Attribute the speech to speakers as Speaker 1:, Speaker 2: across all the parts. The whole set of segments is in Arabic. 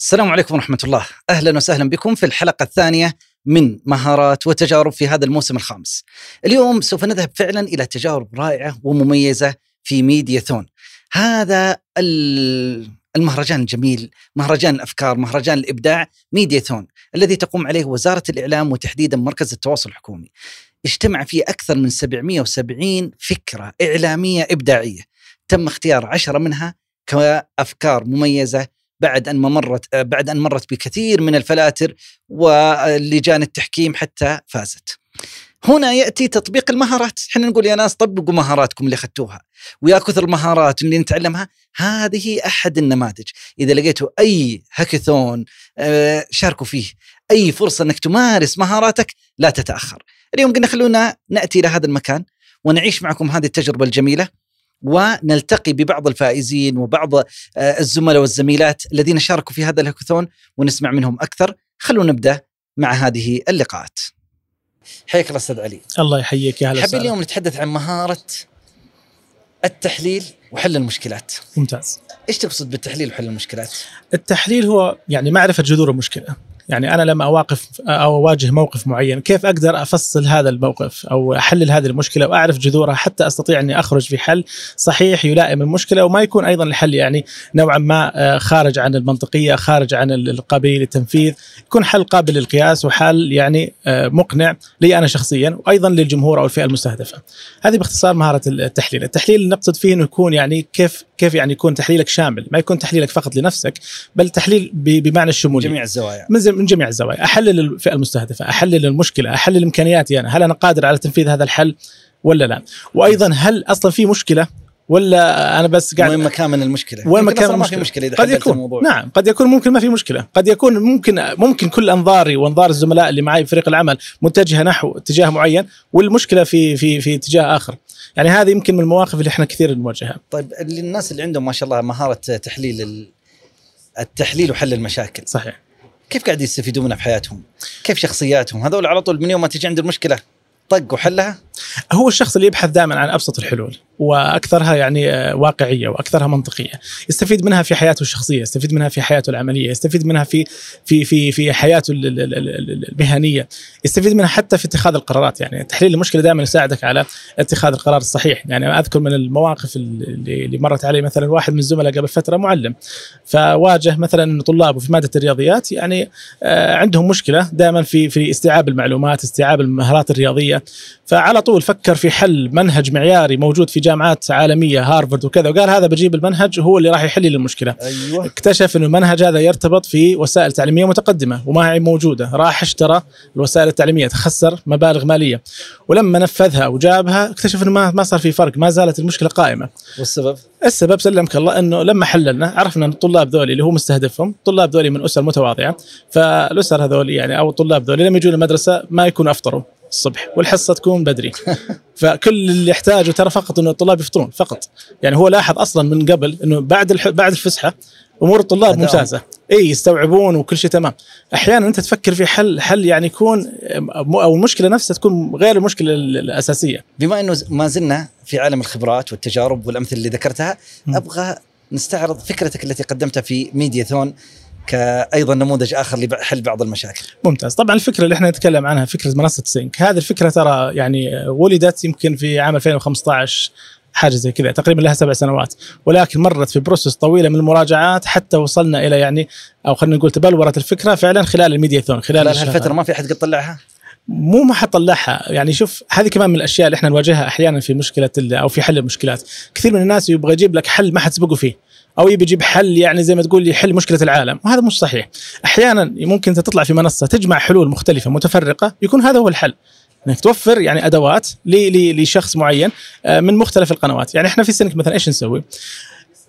Speaker 1: السلام عليكم ورحمة الله. أهلا وسهلا بكم في الحلقة الثانية من مهارات وتجارب في هذا الموسم الخامس. اليوم سوف نذهب فعلا إلى تجارب رائعة ومميزة في ميديا ثون هذا المهرجان الجميل مهرجان الأفكار مهرجان الإبداع ميديا ثون الذي تقوم عليه وزارة الإعلام وتحديدا مركز التواصل الحكومي. اجتمع فيه أكثر من 770 فكرة إعلامية إبداعية. تم اختيار عشرة منها كأفكار مميزة بعد أن مرت بعد أن مرت بكثير من الفلاتر ولجان التحكيم حتى فازت. هنا يأتي تطبيق المهارات، إحنا نقول يا ناس طبقوا مهاراتكم اللي أخذتوها. ويا كثر المهارات اللي نتعلمها هذه أحد النماذج، إذا لقيتوا أي هاكاثون آه، شاركوا فيه، أي فرصة إنك تمارس مهاراتك لا تتأخر. اليوم قلنا خلونا نأتي إلى هذا المكان ونعيش معكم هذه التجربة الجميلة. ونلتقي ببعض الفائزين وبعض آه، الزملاء والزميلات الذين شاركوا في هذا الهاكاثون ونسمع منهم أكثر. خلونا نبدأ مع هذه اللقاءات. حياك الله أستاذ علي.
Speaker 2: الله يحييك يا هلا
Speaker 1: حابين اليوم نتحدث عن مهارة التحليل وحل المشكلات.
Speaker 2: ممتاز.
Speaker 1: إيش تقصد بالتحليل وحل المشكلات؟
Speaker 2: التحليل هو يعني معرفة جذور المشكلة. يعني أنا لما أواقف أو أواجه موقف معين. كيف أقدر أفصل هذا الموقف أو أحلل هذه المشكلة وأعرف جذورها حتى أستطيع أني أخرج في حل صحيح يلائم المشكلة وما يكون أيضا الحل يعني نوعا ما آه، خارج عن المنطقية خارج عن القابليه للتنفيذ يكون حل قابل للقياس وحل يعني آه، مقنع لي أنا شخصيا وأيضا للجمهور أو الفئة المستهدفة. هذه باختصار مهارة التحليل. التحليل نقصد فيه إنه يكون يعني كيف كيف يعني يكون تحليلك شامل. ما يكون تحليلك فقط لنفسك بل تحليل بمعنى الشمولية.
Speaker 1: جميع الزوايا.
Speaker 2: من, من جميع الزوايا أحلل الفئة المستهدفة أحلل المشكلة أحلل امكانياتي أنا هل أنا قادر على تنفيذ هذا الحل ولا لا وأيضا هل أصلا في مشكلة ولا أنا بس قاعد
Speaker 1: وين مكان من المشكلة؟
Speaker 2: وين مكان من المشكلة؟ مشكلة إذا قد يكون الموضوع. نعم قد يكون ممكن ما في مشكلة، قد يكون ممكن ممكن كل أنظاري وأنظار الزملاء اللي معي في فريق العمل متجهة نحو اتجاه معين والمشكلة في في في اتجاه آخر. يعني هذه يمكن من المواقف اللي إحنا كثير نواجهها.
Speaker 1: طيب الناس اللي عندهم ما شاء الله مهارة تحليل التحليل وحل المشاكل.
Speaker 2: صحيح.
Speaker 1: كيف قاعد يستفيدون منها في حياتهم؟ كيف شخصياتهم؟ هذول على طول من يوم ما تجي عند المشكلة طق وحلها؟
Speaker 2: هو الشخص اللي يبحث دائما عن أبسط الحلول وأكثرها يعني آه، واقعية وأكثرها منطقية. يستفيد منها في حياته الشخصية يستفيد منها في حياته العملية يستفيد منها في في في في حياته المهنية. يستفيد منها حتى في اتخاذ القرارات. يعني تحليل المشكلة دائما يساعدك على اتخاذ القرار الصحيح. يعني أذكر من المواقف اللي مرت علي مثلا واحد من الزملاء قبل فترة معلم فواجه مثلا طلابه في مادة الرياضيات يعني آه، عندهم مشكلة دائما في في استيعاب المعلومات استيعاب المهارات الرياضية. فعلى طول فكر في حل منهج معياري موجود في جامعات عالمية هارفرد وكذا وقال هذا بجيب المنهج هو اللي راح يحل لي المشكلة.
Speaker 1: أيوة.
Speaker 2: اكتشف إنه المنهج هذا يرتبط في وسائل تعليمية متقدمة وما هي موجودة راح اشترى الوسائل التعليمية تخسر مبالغ مالية. ولما نفذها وجابها اكتشف إنه ما ما صار في فرق ما زالت المشكلة قائمة.
Speaker 1: والسبب؟
Speaker 2: السبب سلمك الله إنه لما حللنا عرفنا إن الطلاب ذولي اللي هو مستهدفهم طلاب ذولي من أسر متواضعة فالأسر هذول يعني أو الطلاب ذولي لما يجون المدرسة ما يكونوا أفطروا. الصبح والحصة تكون بدري. فكل اللي يحتاجه ترى فقط إنه الطلاب يفطرون فقط. يعني هو لاحظ أصلا من قبل إنه بعد الح... بعد الفسحة أمور الطلاب ممتازة. إي يستوعبون وكل شيء تمام. أحيانا أنت تفكر في حل حل يعني يكون أو المشكلة نفسها تكون غير المشكلة الأساسية.
Speaker 1: بما إنه ما زلنا في عالم الخبرات والتجارب والأمثلة اللي ذكرتها أبغى نستعرض فكرتك التي قدمتها في ميدياثون كايضا نموذج آخر لحل بعض المشاكل.
Speaker 2: ممتاز، طبعا الفكرة اللي إحنا نتكلم عنها فكرة منصة سينك، هذه الفكرة ترى يعني ولدت يمكن في عام 2015 حاجة زي كذا تقريبا لها سبع سنوات ولكن مرت في process طويلة من المراجعات حتى وصلنا إلى يعني أو خلينا نقول تبلورت الفكرة فعلا خلال الميدياثون
Speaker 1: خلال, خلال هالفترة ما في أحد قد طلعها؟
Speaker 2: مو ما حطلعها. يعني شوف هذه كمان من الأشياء اللي إحنا نواجهها أحيانا في مشكلة أو في حل المشكلات. كثير من الناس يبغى يجيب لك حل ما حد سبقه فيه. أو يبي يجيب حل يعني زي ما تقول يحل مشكلة العالم. وهذا مش صحيح. أحيانا ممكن أنت تطلع في منصة تجمع حلول مختلفة متفرقة يكون هذا هو الحل. إنك توفر يعني أدوات لشخص معين آه، من مختلف القنوات. يعني إحنا في سنك مثلا إيش نسوي؟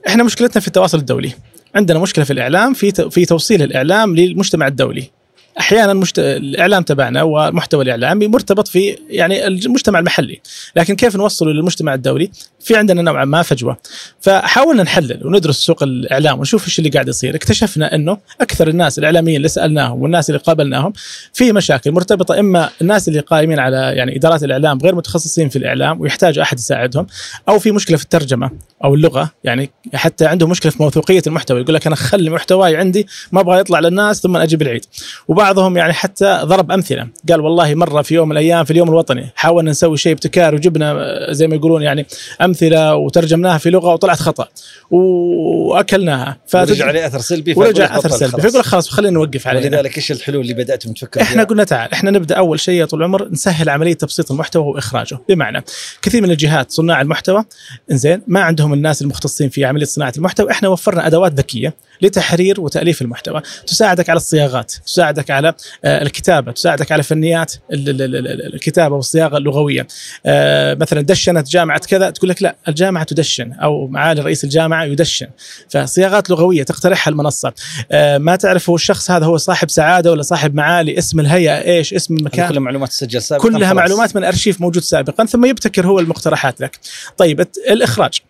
Speaker 2: إحنا مشكلتنا في التواصل الدولي. عندنا مشكلة في الإعلام في في توصيل الإعلام للمجتمع الدولي. أحيانا مشت... الإعلام تبعنا والمحتوى الاعلامي مرتبط في يعني المجتمع المحلي، لكن كيف نوصله للمجتمع الدولي؟ في عندنا نوعا ما فجوة. فحاولنا نحلل وندرس سوق الإعلام ونشوف إيش اللي قاعد يصير، اكتشفنا إنه أكثر الناس الإعلاميين اللي سألناهم والناس اللي قابلناهم في مشاكل مرتبطة إما الناس اللي قائمين على يعني إدارات الإعلام غير متخصصين في الإعلام ويحتاجوا أحد يساعدهم، أو في مشكلة في الترجمة، أو اللغة يعني حتى عنده مشكلة في موثوقية المحتوى يقول لك أنا خلي محتواي عندي ما أبغى يطلع للناس ثم أجيب العيد. وبعضهم يعني حتى ضرب أمثلة قال والله مرة في يوم من الأيام في اليوم الوطني حاولنا نسوي شيء ابتكار وجبنا آه، زي ما يقولون يعني أمثلة وترجمناها في لغة وطلعت خطأ وأكلناها.
Speaker 1: ورجع عليه أثر سلبي
Speaker 2: ورجع أثر سلبي فيقول خلاص خلينا نوقف عليه
Speaker 1: ولذلك إيش الحلول اللي بداتم تفكروا
Speaker 2: إحنا قلنا تعال إحنا نبدأ أول شيء يا طول العمر نسهل عملية تبسيط المحتوى وإخراجه. بمعنى كثير من الجهات صناع المحتوى إنزين ما عندهم الناس المختصين في عملية صناعة المحتوى. إحنا وفرنا أدوات ذكية لتحرير وتأليف المحتوى. تساعدك على الصياغات تساعدك على آه، الكتابة تساعدك على فنيات الكتابة والصياغة اللغوية. آه، مثلا دشنت جامعة كذا تقول لك لا الجامعة تدشن أو معالي رئيس الجامعة يدشن. فصياغات لغوية تقترحها المنصة. آه، ما تعرف هو الشخص هذا هو صاحب سعادة ولا صاحب معالي اسم الهيئة إيش اسم المكان.
Speaker 1: كلها معلومات تسجل سابقا
Speaker 2: كلها معلومات من أرشيف موجود سابقا ثم يبتكر هو المقترحات لك. طيب الإخراج.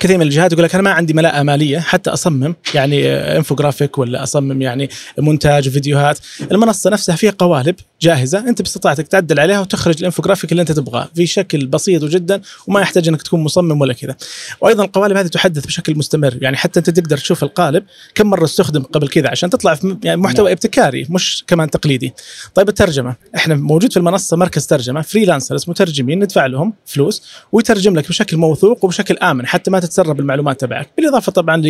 Speaker 2: كثير من الجهات يقول لك أنا ما عندي ملاءة مالية حتى أصمم يعني انفوجرافيك ولا أصمم يعني مونتاج فيديوهات. المنصة نفسها فيها قوالب. جاهزة أنت باستطاعتك تعدل عليها وتخرج الإنفوجرافيك اللي أنت تبغاه. في شكل بسيط جدا وما يحتاج إنك تكون مصمم ولا كذا. وأيضا القوالب هذه تحدث بشكل مستمر. يعني حتى أنت تقدر تشوف القالب كم مرة استخدم قبل كذا عشان تطلع في يعني محتوى نعم. ابتكاري مش كمان تقليدي. طيب الترجمة. إحنا موجود في المنصة مركز ترجمة freelancers مترجمين ندفع لهم فلوس ويترجم لك بشكل موثوق وبشكل آمن حتى ما تتسرب المعلومات تبعك. بالإضافة طبعا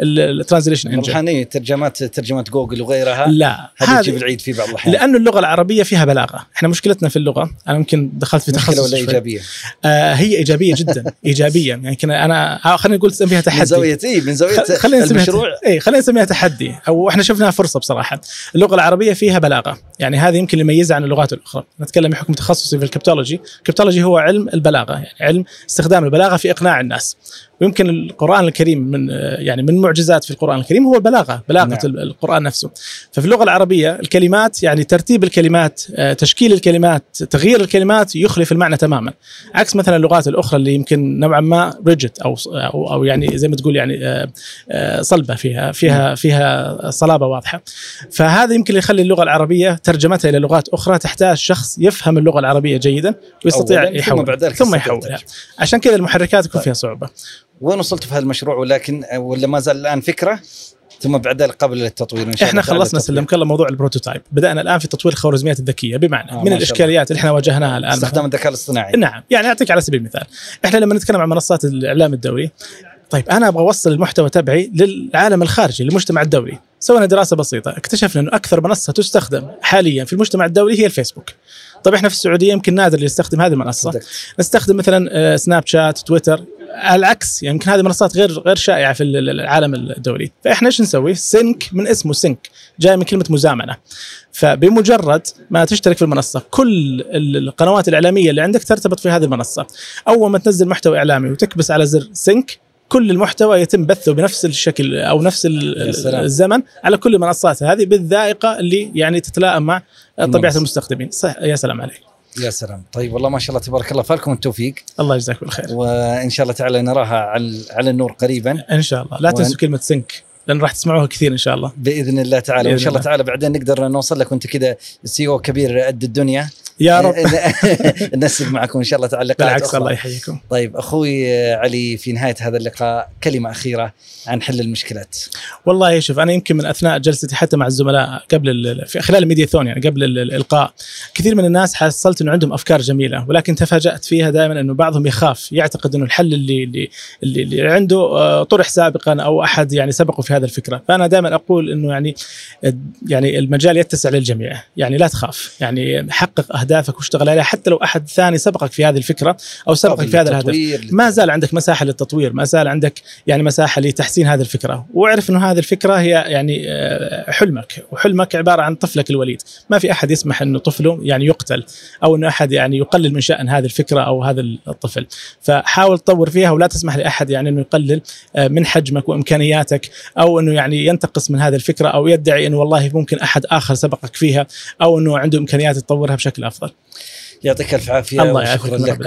Speaker 2: لل
Speaker 1: translation engine روحانيه ترجمات ترجمات جوجل وغيرها.
Speaker 2: لا.
Speaker 1: هذه تجيب العيد في بعض الأحيان.
Speaker 2: لأنه اللغة العربية فيها بلاغة. إحنا مشكلتنا في اللغة أنا يمكن دخلت في تخصص
Speaker 1: ولا إيجابية؟
Speaker 2: آه هي إيجابية جدا ايجابيه يعني أنا آه، خلينا نقول نسميها تحدي. من
Speaker 1: زاوية اي من زاوية خلينا المشروع؟
Speaker 2: اي خلينا نسميها تحدي. أو إحنا شفناها فرصة بصراحة. اللغة العربية فيها بلاغة. يعني هذه يمكن اللي يميزها عن اللغات الأخرى. نتكلم بحكم تخصصي في ال cryptology ال cryptology هو علم البلاغة يعني علم استخدام البلاغة في إقناع الناس. ويمكن القرآن الكريم من يعني من معجزات في القرآن الكريم هو البلاغة بلاغة نعم. القرآن نفسه ففي اللغة العربية الكلمات يعني ترتيب الكلمات آه، تشكيل الكلمات تغيير الكلمات يخلف المعنى تماما عكس مثلا اللغات الأخرى اللي يمكن نوعا ما ريجت أو أو, أو يعني زي ما تقول يعني آه، آه، صلبة فيها فيها نعم. فيها صلابة واضحة فهذا يمكن اللي يخلي اللغة العربية ترجمتها إلى لغات أخرى تحتاج شخص يفهم اللغة العربية جيدا ويستطيع يحول ثم, بعد ذلك ثم يحولها عشان كذا المحركات يكون طيب. فيها صعوبة
Speaker 1: وين وصلت في هذا المشروع ولكن ولا ما زال الآن فكرة ثم بعد ذلك قبل للتطوير
Speaker 2: إن شاء إحنا خلصنا سلمك الله موضوع البروتوتايب. بدأنا الآن في تطوير الخوارزميات الذكية. بمعنى آه من الإشكاليات اللي إحنا واجهناها الآن
Speaker 1: استخدام الذكاء الاصطناعي.
Speaker 2: نعم يعني أعطيك على سبيل المثال. إحنا لما نتكلم عن منصات الإعلام الدولي طيب أنا أبغى أوصل المحتوى تبعي للعالم الخارجي للمجتمع الدولي. سوينا دراسة بسيطة اكتشفنا إنه أكثر منصة تستخدم حاليا في المجتمع الدولي هي الفيسبوك. طيب إحنا في السعودية يمكن نادر اللي يستخدم هذه المنصة. نستخدم مثلا سناب شات تويتر. العكس يعني يمكن هذه منصات غير غير شائعة في العالم الدولي. فإحنا إيش نسوي؟ Sync من اسمه sync جاي من كلمة مزامنة. فبمجرد ما تشترك في المنصة كل القنوات الإعلامية اللي عندك ترتبط في هذه المنصة. أول ما تنزل محتوى إعلامي وتكبس على زر sync كل المحتوى يتم بثه بنفس الشكل أو نفس الزمن على كل المنصات هذه بالذائقة اللي يعني تتلائم مع طبيعة المستخدمين. يا سلام عليك.
Speaker 1: يا سلام. طيب والله ما شاء الله تبارك الله فالكم التوفيق.
Speaker 2: الله يجزاكم الخير
Speaker 1: وإن شاء الله تعالى نراها على على النور قريبا.
Speaker 2: إن شاء الله. لا تنسوا كلمة سنك لأن راح تسمعوها كثير إن شاء الله.
Speaker 1: بإذن الله تعالى. وإن شاء الله تعالى بعدين نقدر نوصل لك وأنت كذا سي أو كبير قد الدنيا.
Speaker 2: يا رب.
Speaker 1: نسق معكم إن شاء الله تعالى
Speaker 2: بالعكس الله يحييكم.
Speaker 1: طيب أخوي علي في نهاية هذا اللقاء كلمة أخيرة عن حل المشكلات.
Speaker 2: والله شوف أنا يمكن من أثناء جلستي حتى مع الزملاء قبل في خلال الميدياثون يعني قبل الإلقاء كثير من الناس حصلت إنه عندهم أفكار جميلة ولكن تفاجأت فيها دائما إنه بعضهم يخاف يعتقد إنه الحل اللي اللي اللي, عنده آه، طرح سابقا أو أحد يعني سبقه في هذا الفكرة. فأنا دائما أقول إنه يعني يعني المجال يتسع للجميع يعني لا تخاف يعني حقق أهدافك واشتغل عليها حتى لو أحد ثاني سبقك في هذه الفكرة أو سبقك في هذا الهدف ما زال عندك مساحة للتطوير ما زال عندك يعني مساحة لتحسين هذه الفكرة. واعرف إنه هذه الفكرة هي يعني آه، حلمك وحلمك عبارة عن طفلك الوليد. ما في أحد يسمح إنه طفله يعني يقتل أو إنه أحد يعني يقلل من شأن هذه الفكرة أو هذا الطفل. فحاول تطور فيها ولا تسمح لأحد يعني إنه يقلل آه، من حجمك وإمكانياتك أو إنه يعني ينتقص من هذه الفكرة أو يدعي إنه والله ممكن أحد آخر سبقك فيها أو إنه عنده إمكانيات يطورها بشكل افضل
Speaker 1: يعطيك ألف عافية الله يعافيك لك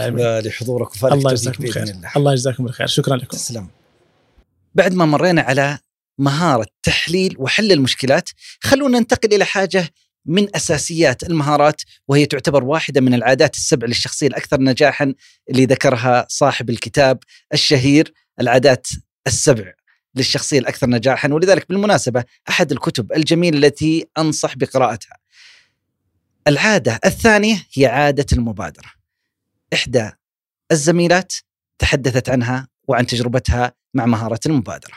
Speaker 1: لحضورك وفالك
Speaker 2: الله يجزاكم الخير الله. الله يجزاكم بالخير. شكرا لكم.
Speaker 1: تسلم بعد ما مرينا على مهارة تحليل وحل المشكلات خلونا ننتقل إلى حاجة من أساسيات المهارات وهي تعتبر واحدة من العادات السبع للشخصية الأكثر نجاحا اللي ذكرها صاحب الكتاب الشهير العادات السبع للشخصية الأكثر نجاحا. ولذلك بالمناسبة أحد الكتب الجميلة التي أنصح بقراءتها. العادة الثانية هي عادة المبادرة. إحدى الزميلات تحدثت عنها وعن تجربتها مع مهارة المبادرة.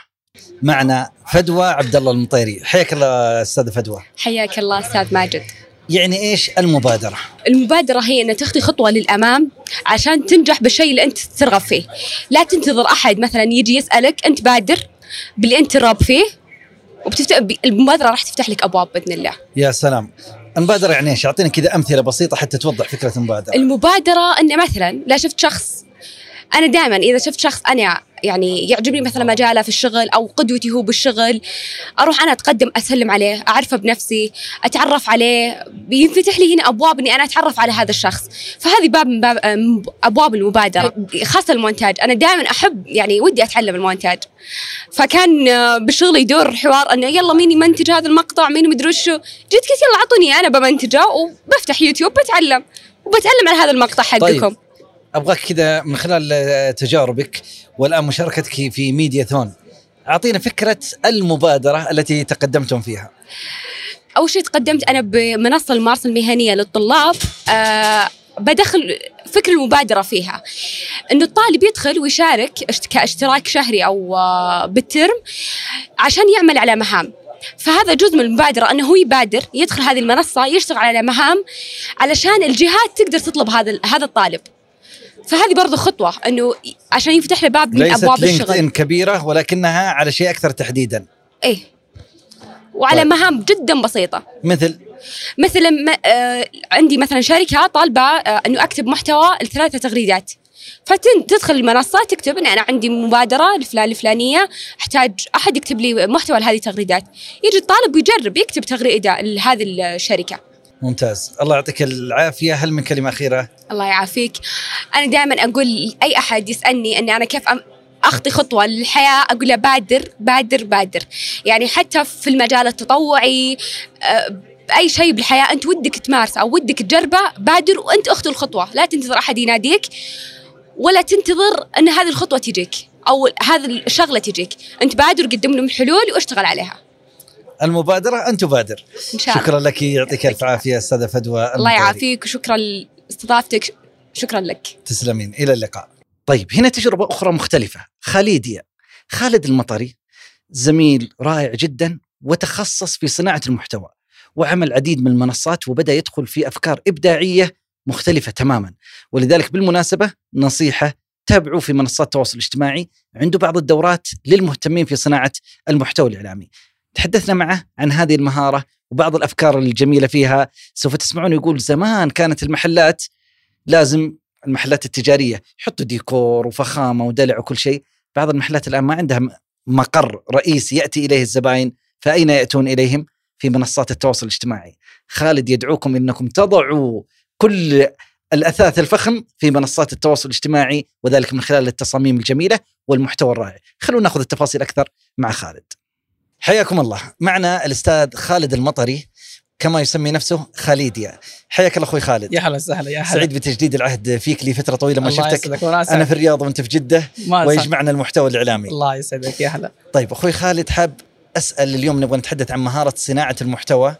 Speaker 1: معنا فدوى عبد الله المطيري، حياك الله أستاذ فدوى.
Speaker 3: حياك الله أستاذ ماجد.
Speaker 1: يعني إيش المبادرة؟
Speaker 3: المبادرة هي أن تاخذي خطوة للأمام عشان تنجح بالشيء اللي أنت ترغب فيه. لا تنتظر أحد مثلا يجي يسألك أنت بادر باللي أنت ترغب فيه وبتفتح المبادرة راح تفتح لك أبواب بإذن الله.
Speaker 1: يا سلام. المبادره يعني إيش؟ اعطينا كذا أمثلة بسيطة حتى توضح فكرة المبادرة.
Speaker 3: المبادرة أن مثلا لا شفت شخص أنا دائما إذا شفت شخص أنا يعني يعجبني مثلا مجاله في الشغل أو قدوتي هو بالشغل أروح أنا أتقدم أسلم عليه أعرفه بنفسي أتعرف عليه بينفتح لي هنا أبواب إني أنا أتعرف على هذا الشخص. فهذه باب من باب أبواب المبادرة خاصة المونتاج. أنا دائما أحب يعني ودي أتعلم المونتاج. فكان بالشغل يدور حوار إنه يلا مين يمنتج هذا المقطع مين مدري وشو جيت قلت يلا أعطوني أنا بمنتجه وبفتح يوتيوب بتعلم وبتعلم على هذا المقطع حقكم. طيب.
Speaker 1: أبغاك كذا من خلال تجاربك والآن مشاركتك في ميدياثون أعطينا فكرة المبادرة التي تقدمتم فيها.
Speaker 3: أول شيء تقدمت أنا بمنصة الممارسه المهنية للطلاب أه بدخل فكر المبادرة فيها. إنه الطالب يدخل ويشارك كاشتراك شهري أو آه، بال term عشان يعمل على مهام. فهذا جزء من المبادرة أنه هو يبادر يدخل هذه المنصة يشتغل على مهام علشان الجهات تقدر تطلب هذا هذا الطالب. فهذه برضو خطوة إنه عشان يفتح له باب من أبواب
Speaker 1: الشغل. ليست كبيرة ولكنها على شيء أكثر تحديدا.
Speaker 3: إيه. وعلى طيب. مهام جدا بسيطة.
Speaker 1: مثل؟
Speaker 3: مثلا آه عندي مثلا شركة طالبة آه إنه أكتب محتوى لثلاثة تغريدات. فتدخل المنصة تكتب إن أنا عندي مبادرة الفلان الفلانية أحتاج أحد يكتب لي محتوى لهذه التغريدات. يجي الطالب ويجرب يكتب تغريدة لهذه الشركة.
Speaker 1: ممتاز. الله يعطيك العافية. هل من كلمة أخيرة؟
Speaker 3: الله يعافيك. أنا دائما أقول اي أحد يسألني إني أنا كيف أخطي خطوة للحياة أقول له بادر بادر بادر. يعني حتى في المجال التطوعي آه، أي شيء بالحياة أنت ودك تمارسه أو ودك تجربه بادر وأنت اخطو الخطوة. لا تنتظر أحد يناديك ولا تنتظر إن هذه الخطوة تجيك أو هذه الشغلة تجيك. أنت بادر قدم لهم الحلول واشتغل عليها.
Speaker 1: المبادرة أن تبادر. إن شاء الله. شكرا لك يعطيك ألف عافية أستاذة فدوى
Speaker 3: الله يعافيك وشكرا لاستضافتك شكرا لك.
Speaker 1: تسلمين. إلى اللقاء. طيب هنا تجربة أخرى مختلفة. خالديا خالد المطري زميل رائع جدا وتخصص في صناعة المحتوى وعمل عديد من المنصات وبدأ يدخل في أفكار إبداعية مختلفة تماما. ولذلك بالمناسبة نصيحة تابعوا في منصات التواصل الاجتماعي عنده بعض الدورات للمهتمين في صناعة المحتوى الإعلامي. تحدثنا معه عن هذه المهارة وبعض الأفكار الجميلة فيها. سوف تسمعون يقول زمان كانت المحلات لازم المحلات التجارية يحطوا ديكور وفخامة ودلع وكل شيء. بعض المحلات الآن ما عندها مقر رئيسي يأتي إليه الزباين فأين يأتون إليهم؟ في منصات التواصل الاجتماعي. خالد يدعوكم أنكم تضعوا كل الأثاث الفخم في منصات التواصل الاجتماعي وذلك من خلال التصاميم الجميلة والمحتوى الرائع. خلونا ناخذ التفاصيل أكثر مع خالد. حياكم الله. معنا الأستاذ خالد المطري كما يسمي نفسه خاليديا حياك الله أخوي خالد.
Speaker 2: يا هلا وسهلا يا هلا.
Speaker 1: سعيد بتجديد العهد فيك لي فترة طويلة ما شفتك. أنا في الرياض وأنت في جدة ويجمعنا المحتوى الإعلامي.
Speaker 2: الله يسعدك يا هلا.
Speaker 1: طيب أخوي خالد حاب أسأل اليوم نبغى نتحدث عن مهارة صناعة المحتوى.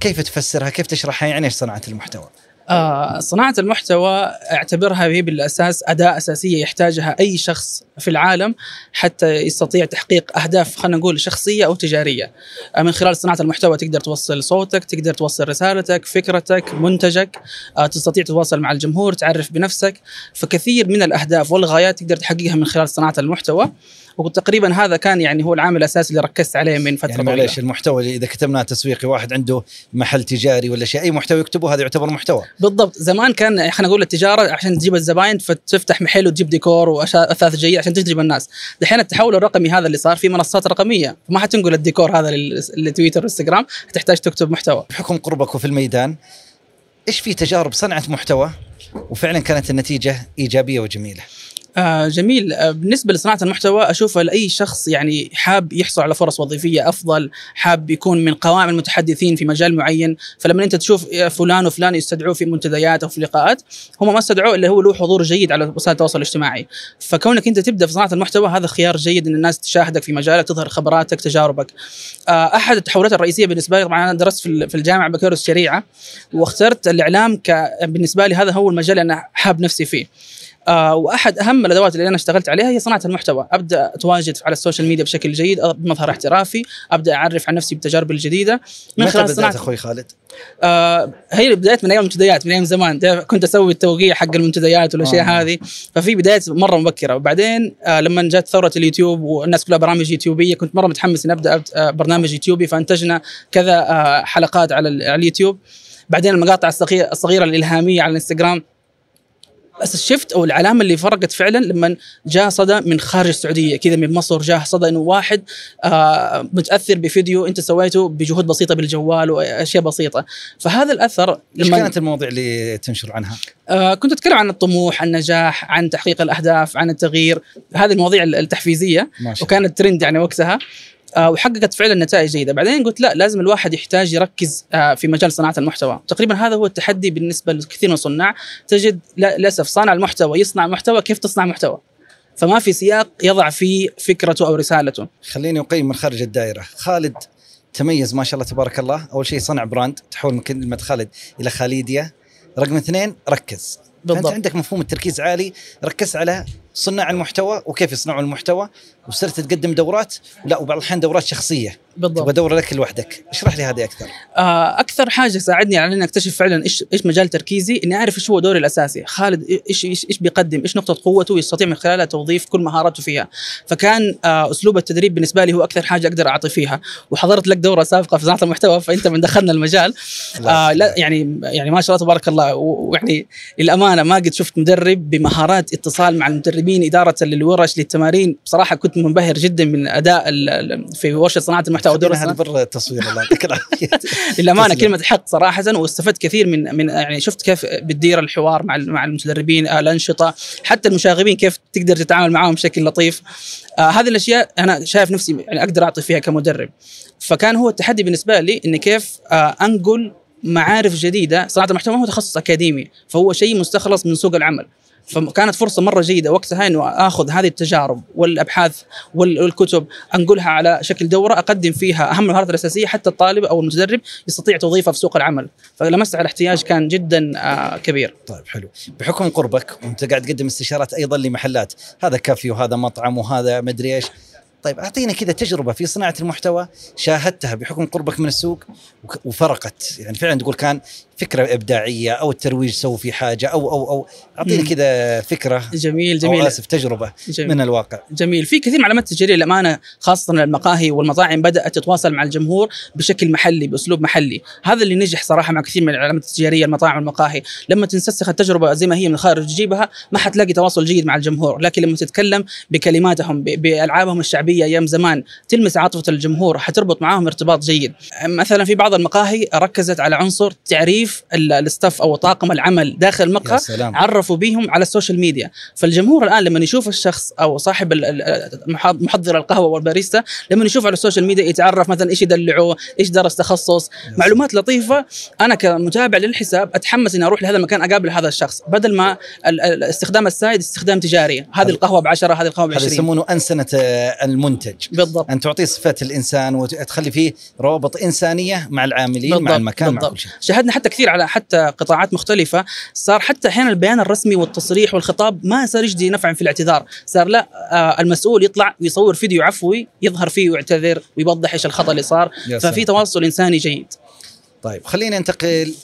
Speaker 1: كيف تفسرها؟ كيف تشرحها؟ يعني إيش صناعة المحتوى؟
Speaker 2: آه صناعة المحتوى اعتبرها هي بالأساس أداة أساسية يحتاجها أي شخص في العالم حتى يستطيع تحقيق أهداف خلينا نقول شخصية أو تجارية. آه من خلال صناعة المحتوى تقدر توصل صوتك تقدر توصل رسالتك فكرتك منتجك آه تستطيع تتواصل مع الجمهور تعرف بنفسك. فكثير من الأهداف والغايات تقدر تحققها من خلال صناعة المحتوى. وتقريبا هذا كان يعني هو العامل الأساسي اللي ركزت عليه من فترة يعني
Speaker 1: معلش المحتوى اللي إذا كتبناه تسويقي واحد عنده محل تجاري ولا شيء أي محتوى يكتبه هذا يعتبر محتوى.
Speaker 2: بالضبط. زمان كان خلينا نقول التجارة عشان تجيب الزباين فتفتح محل وتجيب ديكور واثاث جيد عشان تجذب الناس. دحين التحول الرقمي هذا اللي صار في منصات رقمية. ما حتنقل الديكور هذا لتويتر وانستغرام تحتاج تكتب محتوى.
Speaker 1: بحكم قربك في الميدان إيش في تجارب صنعت محتوى وفعلا كانت النتيجة إيجابية وجميلة؟
Speaker 4: آه جميل. آه بالنسبة لصناعة المحتوى أشوفها لأي شخص يعني حاب يحصل على فرص وظيفية أفضل حاب يكون من قوائم المتحدثين في مجال معين فلما أنت تشوف فلان وفلان يستدعوه في منتديات أو في لقاءات هم ما استدعوه إلا هو له حضور جيد على وسائل التواصل الاجتماعي. فكونك أنت تبدأ في صناعة المحتوى هذا خيار جيد أن الناس تشاهدك في مجالك تظهر خبراتك تجاربك. آه أحد التحولات الرئيسية بالنسبة لي طبعا أنا درست في الجامعة بكالوريوس شريعة واخترت الإعلام ك بالنسبة لي هذا هو المجال اللي أنا حاب نفسي فيه. آه وأحد أهم الأدوات اللي أنا اشتغلت عليها هي صناعة المحتوى، أبدأ أتواجد على ال social media بشكل جيد بمظهر احترافي، أبدأ أعرف عن نفسي بتجاربي الجديدة.
Speaker 1: من خلال صناعه أخوي خالد؟
Speaker 4: آه هي بدايات من أيام المنتديات من أيام زمان. كنت أسوي التوقيع حق المنتديات والأشياء آه. هذه. ففي بدايات مرة مبكرة. وبعدين آه لما جت ثورة اليوتيوب والناس كلها برامج يوتيوبية كنت مرة متحمس إني أبدأ آه برنامج يوتيوبي. فأنتجنا كذا آه حلقات على اليوتيوب. بعدين المقاطع الصغيره الصغيرة الإلهامية على الإنستغرام بس الشفت أو العلامة اللي فرقت فعلا لما جاء صدى من خارج السعودية. كذا من مصر جاء صدى إنه واحد آه متأثر بفيديو أنت سويته بجهود بسيطة بالجوال وأشياء بسيطة. فهذا الأثر
Speaker 1: إيش كانت المواضيع اللي تنشر عنها؟
Speaker 4: آه كنت أتكلم عن الطموح، النجاح، عن تحقيق الأهداف، عن التغيير، هذه المواضيع التحفيزية وكانت ترند يعني وقتها. آه، وحققت فعلا نتائج جيدة. بعدين قلت لا لازم الواحد يحتاج يركز آه، في مجال صناعة المحتوى. تقريبا هذا هو التحدي بالنسبة لكثير من الصناع. تجد للأسف صانع المحتوى يصنع محتوى كيف تصنع محتوى؟ فما في سياق يضع فيه فكرته أو رسالته.
Speaker 1: خليني أقيم من خارج الدائرة. خالد تميز ما شاء الله تبارك الله. أول شيء صنع براند تحول من كلمة خالد إلى خاليديا. رقم اثنين ركز. بالضبط. انت عندك مفهوم التركيز عالي ركز على صناع المحتوى وكيف يصنعوا المحتوى وصرت تقدم دورات لا وبعض الأحيان دورات شخصية. بالضبط. تبغى دورة لك لوحدك. اشرح لي هذه أكثر.
Speaker 4: آه أكثر حاجة ساعدني على إني أكتشف فعلا إيش إيش مجال تركيزي إني أعرف إيش هو دوري الأساسي. خالد إيش إيش, إيش بيقدم إيش نقطة قوته يستطيع من خلالها توظيف كل مهاراته فيها. فكان آه أسلوب التدريب بالنسبة لي هو أكثر حاجة أقدر أعطي فيها. وحضرت لك دورة سابقة في صناعه المحتوى فأنت من دخلنا المجال. آه لا يعني يعني ما شاء الله تبارك الله. ويعني للأمانة ما قد شفت مدرب بمهارات اتصال مع المدربين إدارة للورش للتمارين. بصراحة كنت منبهر جدا من أداء في ورشة صناعة المحتوى
Speaker 1: ودرس هذا برا التصوير الله يعطيك العافيه
Speaker 4: للأمانة كلمة حق صراحة واستفدت كثير من من يعني شفت كيف بتدير الحوار مع مع المتدربين آه، الأنشطة حتى المشاغبين كيف تقدر تتعامل معهم بشكل لطيف. آه هذه الأشياء أنا شايف نفسي يعني أقدر أعطي فيها كمدرب. فكان هو التحدي بالنسبة لي إني كيف آه أنقل معارف جديدة. صناعة المحتوى ما هو تخصص أكاديمي فهو شيء مستخلص من سوق العمل. فكانت فرصة مرة جيدة وقتها إنه آخذ هذه التجارب والأبحاث والكتب أنقلها على شكل دورة أقدم فيها أهم المهارات الأساسية حتى الطالب أو المتدرب يستطيع توظيفها في سوق العمل. فلمست على احتياج كان جدا آه، كبير.
Speaker 1: طيب حلو. بحكم قربك وأنت قاعد تقدم استشارات أيضا لمحلات هذا كافي وهذا مطعم وهذا مدري إيش. طيب أعطينا كذا تجربة في صناعة المحتوى شاهدتها بحكم قربك من السوق وفرقت. يعني فعلا تقول كان فكرة إبداعية أو الترويج سووا في حاجة أو أو أو. اعطينا كذا فكرة
Speaker 4: جميل جميل.
Speaker 1: أو آسف تجربة جميل. من الواقع.
Speaker 4: جميل. في كثير من علامات تجاريه للأمانة خاصة المقاهي والمطاعم بدأت تتواصل مع الجمهور بشكل محلي بأسلوب محلي. هذا اللي نجح صراحة مع كثير من العلامات التجارية المطاعم والمقاهي. لما تنسسخ التجربة زي ما هي من الخارج تجيبها ما حتلاقي تواصل جيد مع الجمهور. لكن لما تتكلم بكلماتهم بألعابهم الشعبية أيام زمان تلمس عاطفة الجمهور حتربط معاهم ارتباط جيد. مثلا في بعض المقاهي ركزت على عنصر تعريف ال staff أو طاقم العمل داخل المقهى عرفوا بيهم على ال social media. فالجمهور الآن لما يشوف الشخص أو صاحب محضر القهوة والباريستا لما يشوف على ال social media يتعرف مثلا إيش يدلعوه إيش درس تخصص. معلومات لطيفة. أنا كمتابع للحساب أتحمس إني أروح لهذا المكان أقابل هذا الشخص بدل ما الاستخدام السائد استخدام تجاري. هذه القهوة ب 10 هذه القهوة ب 20
Speaker 1: هذا يسمونه أنسنة المنتج.
Speaker 4: بالضبط.
Speaker 1: أن تعطيه صفات الإنسان وتخلي فيه روابط إنسانية مع العاملين بالضبط. مع المكان بالضبط. مع كل شيء.
Speaker 4: شاهدنا حتى كثير على حتى قطاعات مختلفة. صار حتى أحيانا البيان الرسمي والتصريح والخطاب ما صار يجدي نفعا في الاعتذار. صار لا آه المسؤول يطلع ويصور فيديو عفوي يظهر فيه ويعتذر ويوضح إيش الخطأ اللي صار. ففي تواصل إنساني جيد.
Speaker 1: طيب خلينا ننتقل.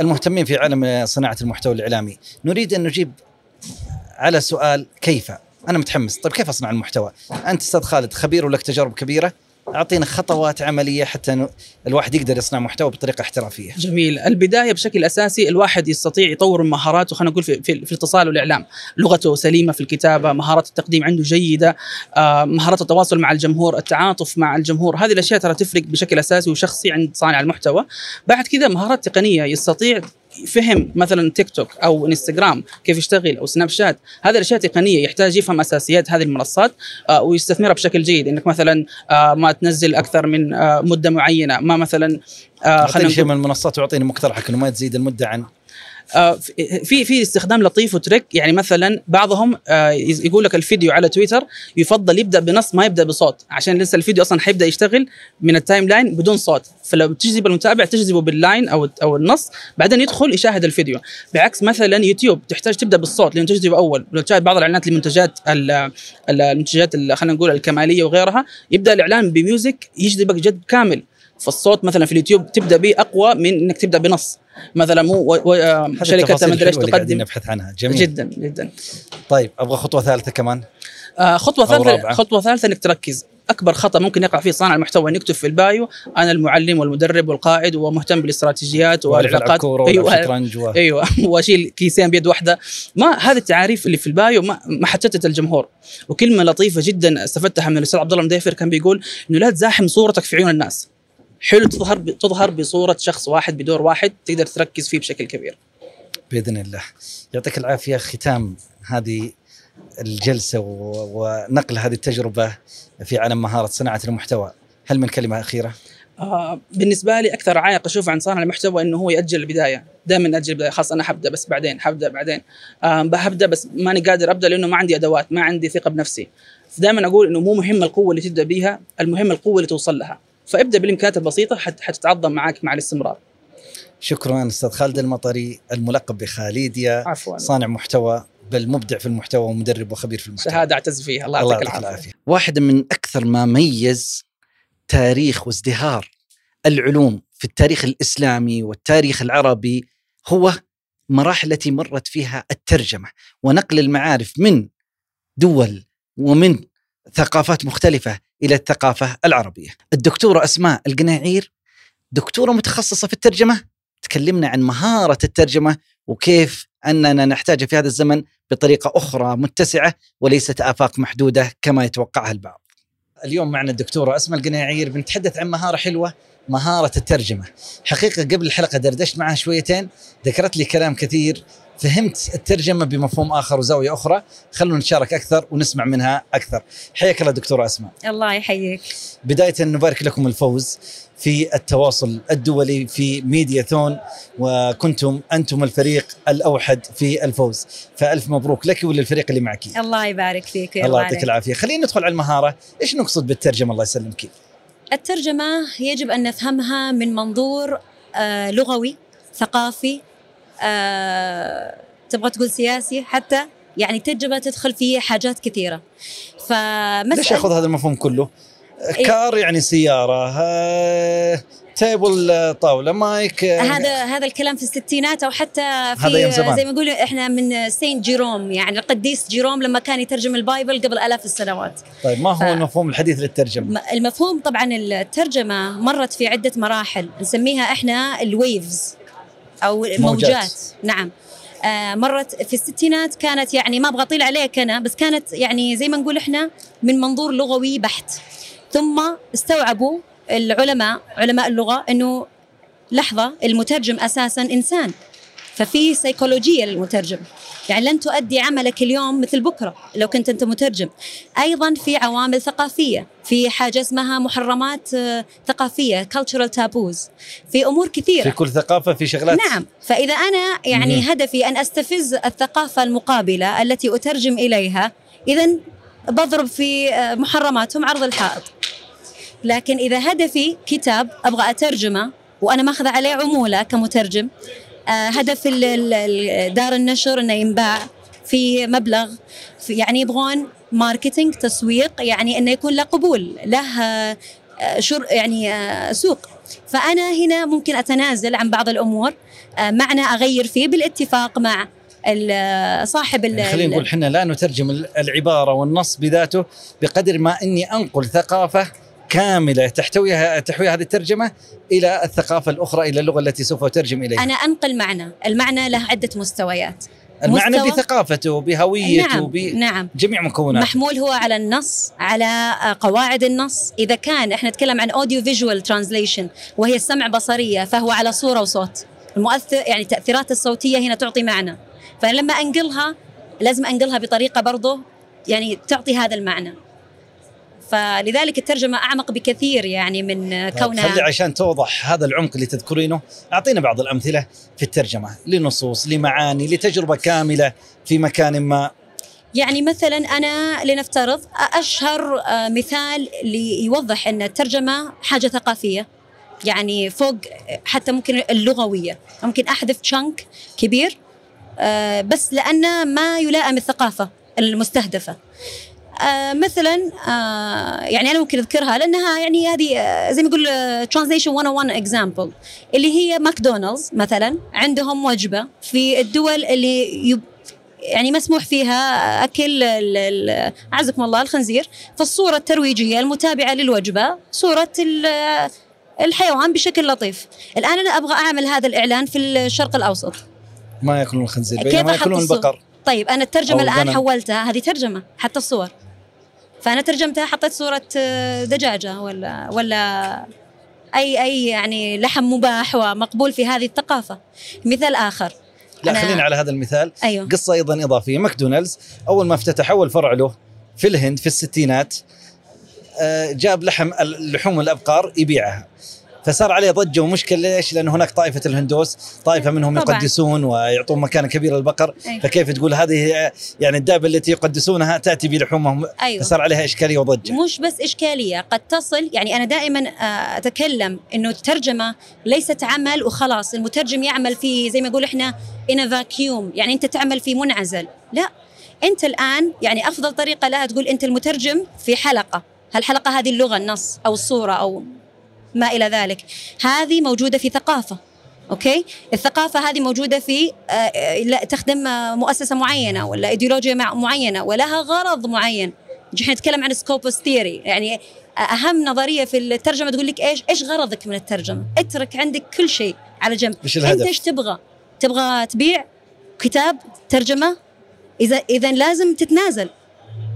Speaker 1: المهتمين في عالم صناعة المحتوى الإعلامي. نريد أن نجيب على سؤال كيف؟ أنا متحمس. طيب كيف أصنع المحتوى؟ أنت أستاذ خالد خبير ولك تجارب كبيرة. أعطينا خطوات عملية حتى الواحد يقدر يصنع محتوى بطريقة احترافية.
Speaker 4: جميل، البداية بشكل أساسي الواحد يستطيع يطور من مهاراته خلينا نقول في, في, في الاتصال والإعلام، لغته سليمة في الكتابة، مهارات التقديم عنده جيدة، آه، مهارات التواصل مع الجمهور، التعاطف مع الجمهور، هذه الأشياء ترى تفرق بشكل أساسي وشخصي عند صانع المحتوى. بعد كذا مهارات تقنية. يستطيع فهم مثلا تيك توك أو انستغرام كيف يشتغل أو سناب شات هذه الأشياء تقنية يحتاج يفهم أساسيات هذه المنصات آه، ويستثمرها بشكل جيد. إنك مثلا آه، ما تنزل أكثر من آه، مدة معينة ما مثلا خلينا
Speaker 1: شيء من المنصات واعطيني مقترحك إنه ما تزيد المدة عن
Speaker 4: في في استخدام لطيف وتريك. يعني مثلا بعضهم آه، يقول لك الفيديو على تويتر يفضل يبدأ بنص ما يبدأ بصوت عشان لسه الفيديو أصلا حيبدأ يشتغل من ال timeline بدون صوت. فلو تجذب المتابع تجذبه بال line أو أو النص بعدين يدخل يشاهد الفيديو. بعكس مثلا يوتيوب تحتاج تبدأ بالصوت لأنه تجذبه أول. لو تشاهد بعض الإعلانات لمنتجات ال- ال- المنتجات ال- خلينا نقول الكمالية وغيرها يبدأ الإعلان ب music يجذبك جد كامل. فالصوت مثلا في اليوتيوب تبدأ به أقوى من إنك تبدأ بنص. مثلا مو
Speaker 1: شركة
Speaker 4: ما
Speaker 1: أدري إيش
Speaker 4: تقدم.
Speaker 1: نبحث عنها. جميل.
Speaker 4: جدا جدا.
Speaker 1: طيب أبغى خطوة ثالثة كمان.
Speaker 4: آه
Speaker 1: خطوة
Speaker 4: ثالثه. خطوة ثالثة إنك تركز. أكبر خطأ ممكن يقع فيه صانع المحتوى إنه يكتب في ال bio. أنا المعلم والمدرب والقائد ومهتم بالاستراتيجيات والعلاقات.
Speaker 1: أيوه.
Speaker 4: أيوه. وأشيل كيسين بيد واحدة. ما هذه التعاريف اللي في ال bio ما, ما حتشتت الجمهور. وكلمة لطيفة جدا استفدتها من الأستاذ عبد الله المديفر كان بيقول إنه لا تزاحم صورتك في عيون الناس. حلو تظهر ب- تظهر بصورة شخص واحد بدور واحد تقدر تركز فيه بشكل كبير.
Speaker 1: بإذن الله. يعطيك العافية ختام هذه الجلسة. ونقل هذه التجربة في عالم مهارة صناعة المحتوى. هل من كلمة أخيرة؟
Speaker 4: آه بالنسبة لي أكثر عائق اشوفه عند صانع المحتوى إنه هو يأجل البداية. دائما أجل البداية خلاص أنا حبدا بس بعدين حبدا بعدين. آه حبدا بس ماني قادر أبدأ لأنه ما عندي أدوات ما عندي ثقة بنفسي. دائما أقول إنه مو مهم القوة اللي تبدأ بها المهم القوة اللي توصل لها. فابدأ بالإمكانيات البسيطة حت حتتعظم معك مع الاستمرار.
Speaker 1: شكرا أستاذ خالد المطري الملقب بخاليديا
Speaker 4: عفوا.
Speaker 1: صانع محتوى بل مبدع في المحتوى ومدرب وخبير في المحتوى.
Speaker 4: شهادة أعتز فيها. الله يعطيك
Speaker 1: العافية. واحد من أكثر ما ميز تاريخ وازدهار العلوم في التاريخ الإسلامي والتاريخ العربي هو مراحل التي مرت فيها الترجمة ونقل المعارف من دول ومن ثقافات مختلفة إلى الثقافة العربية. الدكتورة أسماء القناعير دكتورة متخصصة في الترجمة تكلمنا عن مهارة الترجمة وكيف أننا نحتاجها في هذا الزمن بطريقة أخرى متسعة وليست آفاق محدودة كما يتوقعها البعض. اليوم معنا الدكتورة أسماء القناعير بنتحدث عن مهارة حلوة مهارة الترجمة. حقيقة قبل الحلقة دردشت معها شويتين ذكرت لي كلام كثير فهمت الترجمة بمفهوم آخر وزاوية أخرى. خلونا نتشارك أكثر ونسمع منها أكثر. حياك الله دكتوره أسماء.
Speaker 5: الله يحييك.
Speaker 1: بداية نبارك لكم الفوز في التواصل الدولي في ميديا ثون وكنتم أنتم الفريق الأوحد في الفوز. فألف مبروك لك وللفريق اللي معك.
Speaker 5: الله يبارك فيك
Speaker 1: الله يعطيك العافية. خلينا ندخل على المهارة. إيش نقصد بالترجمة؟ الله يسلمك.
Speaker 5: الترجمة يجب أن نفهمها من منظور آه لغوي ثقافي آه تبغى تقول سياسي؟ حتى يعني الترجمة تدخل في حاجات كثيرة.
Speaker 1: ليش
Speaker 5: فمسألة
Speaker 1: اخذ هذا المفهوم كله؟
Speaker 5: إيه.
Speaker 1: car يعني سيارة table آه، طاولة مايك آه،
Speaker 5: هذا هذا الكلام في الستينات أو حتى في. زي ما نقول إحنا من Saint Jerome يعني القديس جيروم لما كان يترجم ال Bible قبل آلاف السنوات.
Speaker 1: طيب ما هو
Speaker 5: ف-
Speaker 1: المفهوم الحديث
Speaker 5: للترجمة؟ المفهوم طبعا الترجمة مرت في عدة مراحل نسميها إحنا ال waves. أو الموجات نعم. آه مرت في الستينات كانت يعني ما أبغى أطيل عليك أنا بس كانت يعني زي ما نقول إحنا من منظور لغوي بحت. ثم استوعبوا العلماء علماء اللغة إنه لحظة المترجم أساسا إنسان. ففي سيكولوجيه للمترجم يعني لن تؤدي عملك اليوم مثل بكرة لو كنت أنت مترجم. أيضا في عوامل ثقافية في حاجة اسمها محرمات آه، ثقافية cultural taboos. في أمور كثيرة.
Speaker 1: في كل ثقافة في شغلات.
Speaker 5: نعم. فإذا أنا يعني
Speaker 1: مم.
Speaker 5: هدفي أن أستفز الثقافة المقابلة التي أترجم إليها إذا بضرب في آه، محرماتهم عرض الحائط. لكن إذا هدفي كتاب أبغى أترجمه وأنا ماخذ عليه عمولة كمترجم هدف ال- ال- دار النشر أنه ينباع في مبلغ. في يعني يبغون ماركتينج تسويق يعني أنه يكون له قبول له آه، آه، شر يعني آه، سوق. فأنا هنا ممكن أتنازل عن بعض الأمور. آه، معنى أغير فيه بالاتفاق مع صاحب
Speaker 1: يعني خلينا نقول إحنا لا نترجم العبارة والنص بذاته بقدر ما إني أنقل ثقافة كاملة تحتويها تحوي هذه الترجمة إلى الثقافة الأخرى إلى اللغة التي سوف اترجم إليها.
Speaker 5: أنا أنقل معنى. المعنى له عدة مستويات.
Speaker 1: المعنى
Speaker 5: مستوى-
Speaker 1: بثقافته بهويته
Speaker 5: نعم
Speaker 1: بجميع
Speaker 5: نعم.
Speaker 1: مكوناته.
Speaker 5: محمول هو على النص على آه، قواعد النص. إذا كان إحنا نتكلم عن audiovisual translation وهي السمع بصرية فهو على صورة وصوت. المؤثر يعني التاثيرات الصوتية هنا تعطي معنى. فلما أنقلها لازم أنقلها بطريقة برضه يعني تعطي هذا المعنى. فلذلك الترجمة أعمق بكثير يعني من
Speaker 1: طيب،
Speaker 5: كونها
Speaker 1: خلي عشان توضح هذا العمق اللي تذكرينه أعطينا بعض الأمثلة في الترجمة لنصوص لمعاني لتجربة كاملة في مكان ما.
Speaker 5: يعني مثلا أنا لنفترض أشهر آه، مثال ليوضح أن الترجمة حاجة ثقافية يعني فوق حتى ممكن اللغوية ممكن أحذف chunk كبير آه، بس لأنه ما يلائم الثقافة المستهدفة. آه مثلا آه يعني أنا ممكن أذكرها لأنها يعني هذه آه زي ما يقول translation 101 example اللي هي ماكدونالدز مثلا عندهم وجبة في الدول اللي يب يعني مسموح فيها أكل اعزكم الله الخنزير فالصورة الترويجية المتابعة للوجبة صورة ال- الحيوان بشكل لطيف الآن أنا أبغى أعمل هذا الإعلان في الشرق الأوسط
Speaker 1: ما يأكلون الخنزير
Speaker 5: كيف أحط
Speaker 1: ياكلون؟ البقر
Speaker 5: طيب
Speaker 1: أنا
Speaker 5: الترجمة
Speaker 1: الآن.
Speaker 5: حولتها هذه ترجمة حتى الصور فأنا ترجمتها حطيت صورة آه، دجاجة ولا ولا أي أي يعني لحم مباح ومقبول في هذه الثقافة. مثال آخر.
Speaker 1: لا خلينا على هذا المثال.
Speaker 5: أيوه.
Speaker 1: قصة أيضا إضافية. ماكدونالدز أول ما افتتح اول فرع له في الهند في الستينات آه، جاب لحم اللحوم الأبقار يبيعها. فصار عليه ضجة ومشكلة ليش؟ لأن هناك طائفة الهندوس، طائفة منهم
Speaker 5: طبعاً.
Speaker 1: يقدسون ويعطون مكانه كبيره للبقر،
Speaker 5: أيوة.
Speaker 1: فكيف تقول هذه يعني الدابة التي يقدسونها تأتي بلحومهم
Speaker 5: أيوه
Speaker 1: فصار عليها إشكالية وضجة.
Speaker 5: مش بس إشكالية قد تصل يعني أنا دائما آه، أتكلم أنه الترجمة ليست عمل وخلاص المترجم يعمل في زي ما يقول إحنا in a vacuum يعني أنت تعمل في منعزل لا أنت الآن يعني أفضل طريقة لها تقول أنت المترجم في حلقة هالحلقة هذه اللغة النص أو الصورة أو ما إلى ذلك. هذه موجودة في ثقافة okay؟ الثقافة هذه موجودة في آه، آه، لا تخدم آه، مؤسسة معينة ولا ايديولوجيا مع- معينة ولها غرض معين. نحن نتكلم عن skopos theory يعني أهم نظرية في الترجمة تقول لك إيش إيش غرضك من الترجمة؟ اترك عندك كل شيء على جنب. انت
Speaker 1: الهدف؟
Speaker 5: إيش تبغى؟ تبغى تبيع كتاب ترجمة؟ إذا إذا لازم تتنازل.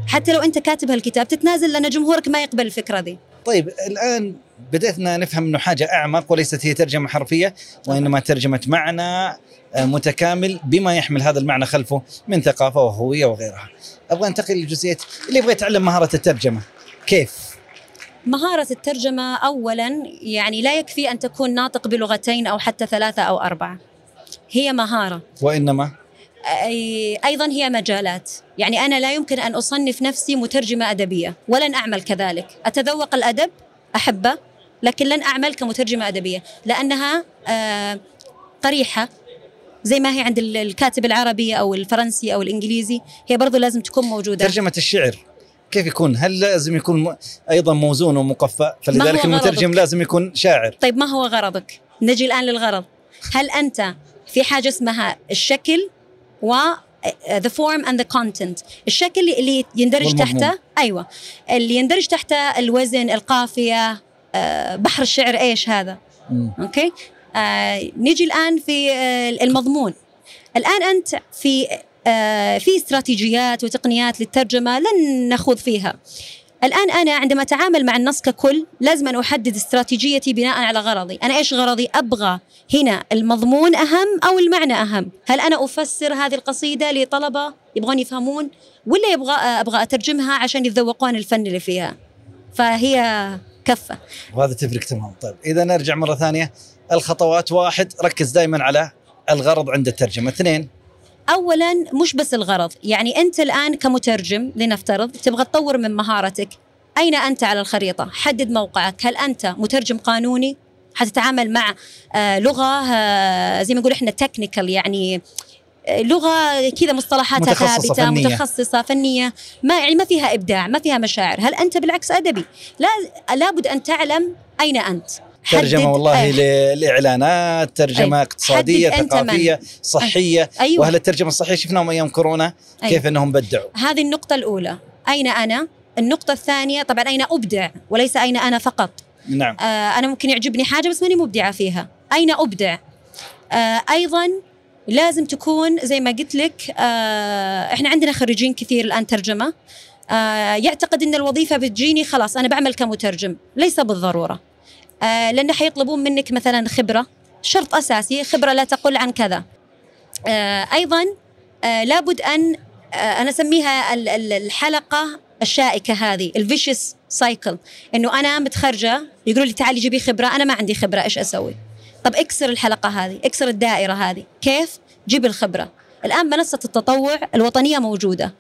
Speaker 5: حتى لو أنت كاتب هالكتاب تتنازل لأن جمهورك ما يقبل الفكرة دي.
Speaker 1: طيب الآن بدأنا نفهم إنه حاجة أعمق وليست هي ترجمة حرفية وإنما ترجمة معنى آه، متكامل بما يحمل هذا المعنى خلفه من ثقافة وهوية وغيرها. أبغى أنتقل لجزئية اللي يبغى يتعلم مهارة الترجمة. كيف؟
Speaker 5: مهارة الترجمة أولا يعني لا يكفي أن تكون ناطق بلغتين أو حتى ثلاثة أو أربعة. هي مهارة.
Speaker 1: وإنما؟
Speaker 5: أي- أيضا هي مجالات. يعني أنا لا يمكن أن أصنف نفسي مترجمة أدبية ولن أعمل كذلك. أتذوق الأدب؟ أحبه. لكن لن أعمل كمترجمة أدبية لأنها آه، قريحة زي ما هي عند ال- الكاتب العربي أو الفرنسي أو الإنجليزي هي برضو لازم تكون موجودة
Speaker 1: ترجمة الشعر كيف يكون؟ هل لازم يكون أيضا موزون ومقفى؟ فلذلك المترجم؟ لازم يكون شاعر.
Speaker 5: طيب ما هو غرضك؟ نجي الآن للغرض هل أنت في حاجة اسمها الشكل و the form and the content الشكل اللي يندرج
Speaker 1: والمضمون.
Speaker 5: تحته أيوة اللي يندرج تحته الوزن القافية آه، بحر الشعر إيش هذا؟
Speaker 1: مم.
Speaker 5: أوكي؟ آه، نيجي الآن في آه، المضمون. الآن أنت في آه، في استراتيجيات وتقنيات للترجمة لن نخوض فيها. الآن أنا عندما أتعامل مع النص ككل لازم أن أحدد استراتيجيتي بناء على غرضي. أنا إيش غرضي؟ أبغى هنا المضمون أهم أو المعنى أهم؟ هل أنا أفسر هذه القصيدة لطلبة؟ يبغون يفهمون؟ ولا يبغى أبغى أترجمها عشان يتذوقون الفن اللي فيها؟ فهي كفة.
Speaker 1: وهذا تفرق تمام طيب إذا نرجع مرة ثانية الخطوات واحد ركز دائما على الغرض عند الترجمة. اثنين.
Speaker 5: اولا مش بس الغرض يعني أنت الآن كمترجم لنفترض تبغى تطور من مهارتك. أين أنت على الخريطة؟ حدد موقعك. هل أنت مترجم قانوني؟ حتتعامل مع آه لغة آه زي ما نقول إحنا تكنيكال يعني لغة كذا مصطلحاتها
Speaker 1: متخصصة
Speaker 5: ثابتة
Speaker 1: فنية.
Speaker 5: متخصصة فنية. ما يعني ما فيها إبداع ما فيها مشاعر. هل أنت بالعكس أدبي؟ لا لابد أن تعلم أين
Speaker 1: أنت.
Speaker 5: ترجمة
Speaker 1: والله
Speaker 5: آه،
Speaker 1: للاعلانات ترجمة
Speaker 5: أي. اقتصادية.
Speaker 1: ثقافية صحية.
Speaker 5: أيوه.
Speaker 1: واهل الترجمة الصحية شفناهم أيام كورونا
Speaker 5: أيوة.
Speaker 1: كيف إنهم بدعوا؟
Speaker 5: هذه النقطة الأولى. أين أنا؟ النقطة الثانية طبعا أين أبدع؟ وليس أين أنا فقط.
Speaker 1: نعم.
Speaker 5: آه أنا ممكن يعجبني حاجة بس ماني مبدعة فيها. أين أبدع؟ آه أيضا لازم تكون زي ما قلت لك آه إحنا عندنا خريجين كثير الآن ترجمة. آه يعتقد أن الوظيفة بتجيني خلاص أنا بعمل كمترجم ليس بالضرورة. آه لأن حيطلبون منك مثلا خبرة شرط أساسي خبرة لا تقل عن كذا. أيضا لابد أن أنا أسميها ال- ال- الحلقة الشائكة هذه ال vicious cycle إنه أنا متخرجة يقولوا لي تعالي جيبي خبرة أنا ما عندي خبرة إيش أسوي؟ طب اكسر الحلقة هذه اكسر الدائرة هذه. كيف؟ جيب الخبرة. الآن منصة التطوع الوطنية موجودة.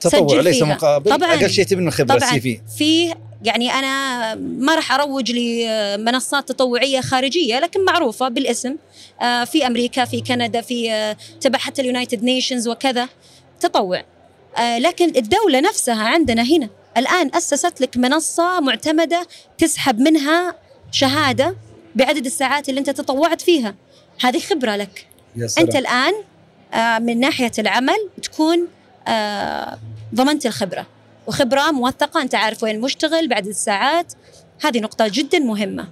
Speaker 1: تطوع ليس. مقابل
Speaker 5: طبعاً.
Speaker 1: أقل شيء تبي من الخبره
Speaker 5: طبعا.
Speaker 1: في.
Speaker 5: في يعني أنا ما راح أروج لمنصات تطوعية خارجية لكن معروفة بالاسم. آه، في أمريكا في كندا في آه، تبع حتى ال United Nations وكذا. تطوع. آه، لكن الدولة نفسها عندنا هنا. الآن أسست لك منصة معتمدة تسحب منها شهادة بعدد الساعات اللي انت تطوعت فيها. هذه خبرة لك.
Speaker 1: يا سلام.
Speaker 5: انت الآن آه، من ناحية العمل تكون آه، ضمنت الخبرة. وخبرة موثقة انت عارف وين مشتغل بعد الساعات. هذه نقطة جدا مهمة.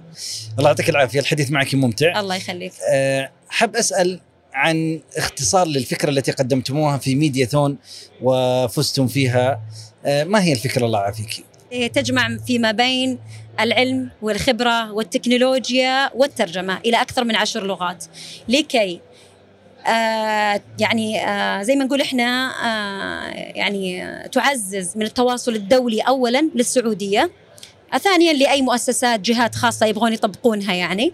Speaker 1: الله يعطيك العافية. الحديث معك ممتع.
Speaker 5: الله يخليك.
Speaker 1: أه حاب أسأل عن اختصار للفكرة التي قدمتموها في ميديا ثون وفزتم فيها. ما هي الفكرة؟ الله يعافيك.
Speaker 5: هي تجمع فيما بين العلم والخبرة والتكنولوجيا والترجمة إلى أكثر من عشر لغات. لكي آه يعني آه زي ما نقول إحنا آه يعني آه تعزز من التواصل الدولي اولا للسعودية ثانيا لأي مؤسسات جهات خاصة يبغون يطبقونها يعني.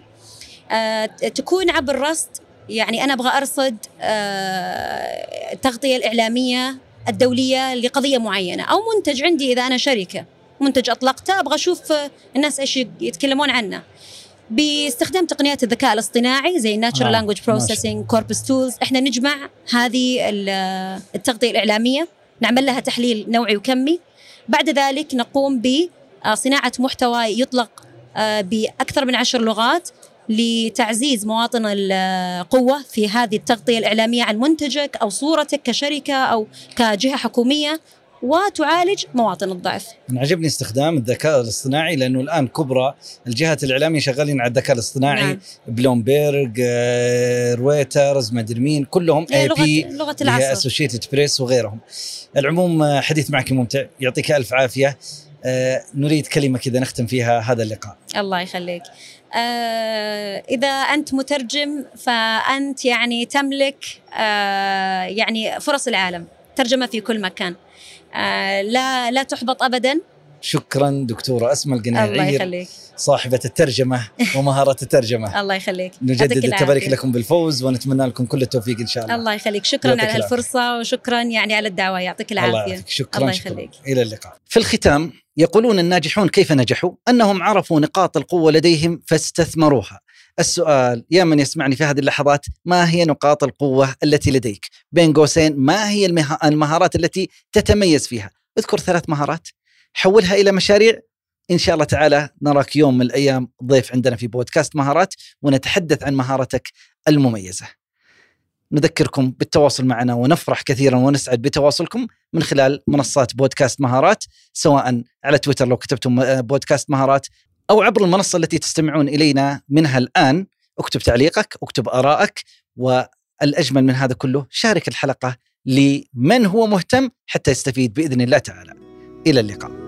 Speaker 5: آه تكون عبر رصد يعني أنا أبغى أرصد آه التغطية الإعلامية الدولية لقضية معينة أو منتج عندي إذا أنا شركة. منتج أطلقته. أبغى أشوف آه، الناس إيش يتكلمون عنه. باستخدام تقنيات الذكاء الاصطناعي زي
Speaker 1: آه،
Speaker 5: Language Processing Corpus Tools. إحنا نجمع هذه ال- التغطية الإعلامية نعمل لها تحليل نوعي وكمي. بعد ذلك نقوم بصناعة محتوى يطلق آه، بأكثر من عشر لغات لتعزيز مواطن القوة في هذه التغطية الإعلامية عن منتجك أو صورتك كشركة أو كجهة حكومية. وتعالج مواطن الضعف.
Speaker 1: أنا عجبني استخدام الذكاء الاصطناعي لأنه الآن كبرى الجهات الإعلامية شغالين على الذكاء الاصطناعي.
Speaker 5: نعم.
Speaker 1: بلومبيرج آه، رويترز مدري مين كلهم AP
Speaker 5: لغه العصر.
Speaker 1: Associated Press وغيرهم. العموم آه، حديث معك ممتع. يعطيك ألف عافية. آه، نريد كلمة كذا نختم فيها هذا اللقاء.
Speaker 5: الله يخليك. آه إذا أنت مترجم فأنت يعني تملك آه يعني فرص العالم. ترجمة في كل مكان. لا لا تحبط أبدا.
Speaker 1: شكرا دكتورة اسماء
Speaker 5: الله
Speaker 1: القنيعير
Speaker 5: يخليك.
Speaker 1: صاحبة الترجمة ومهارة الترجمة.
Speaker 5: الله يخليك.
Speaker 1: نجدد التبارك
Speaker 5: العافية.
Speaker 1: لكم بالفوز ونتمنى لكم كل التوفيق إن شاء الله.
Speaker 5: الله يخليك. شكرا على
Speaker 1: العافية.
Speaker 5: الفرصة وشكرا يعني على الدعوة. يعطيك
Speaker 1: الله
Speaker 5: العافية.
Speaker 1: يعافيك. شكرا
Speaker 5: الله
Speaker 1: شكرا.
Speaker 5: يخليك.
Speaker 1: إلى اللقاء. في الختام يقولون الناجحون كيف نجحوا؟ أنهم عرفوا نقاط القوة لديهم فاستثمروها. السؤال يا من يسمعني في هذه اللحظات ما هي نقاط القوة التي لديك؟ بين قوسين ما هي المه- المهارات التي تتميز فيها؟ اذكر ثلاث مهارات. حولها إلى مشاريع. إن شاء الله تعالى نراك يوم من الأيام ضيف عندنا في بودكاست مهارات ونتحدث عن مهارتك المميزة. نذكركم بالتواصل معنا ونفرح كثيرا ونسعد بتواصلكم من خلال منصات بودكاست مهارات سواء على تويتر لو كتبتم آه، بودكاست مهارات أو عبر المنصة التي تستمعون إلينا منها الآن اكتب تعليقك اكتب آرائك والأجمل من هذا كله شارك الحلقة لمن هو مهتم حتى يستفيد بإذن الله تعالى. إلى اللقاء.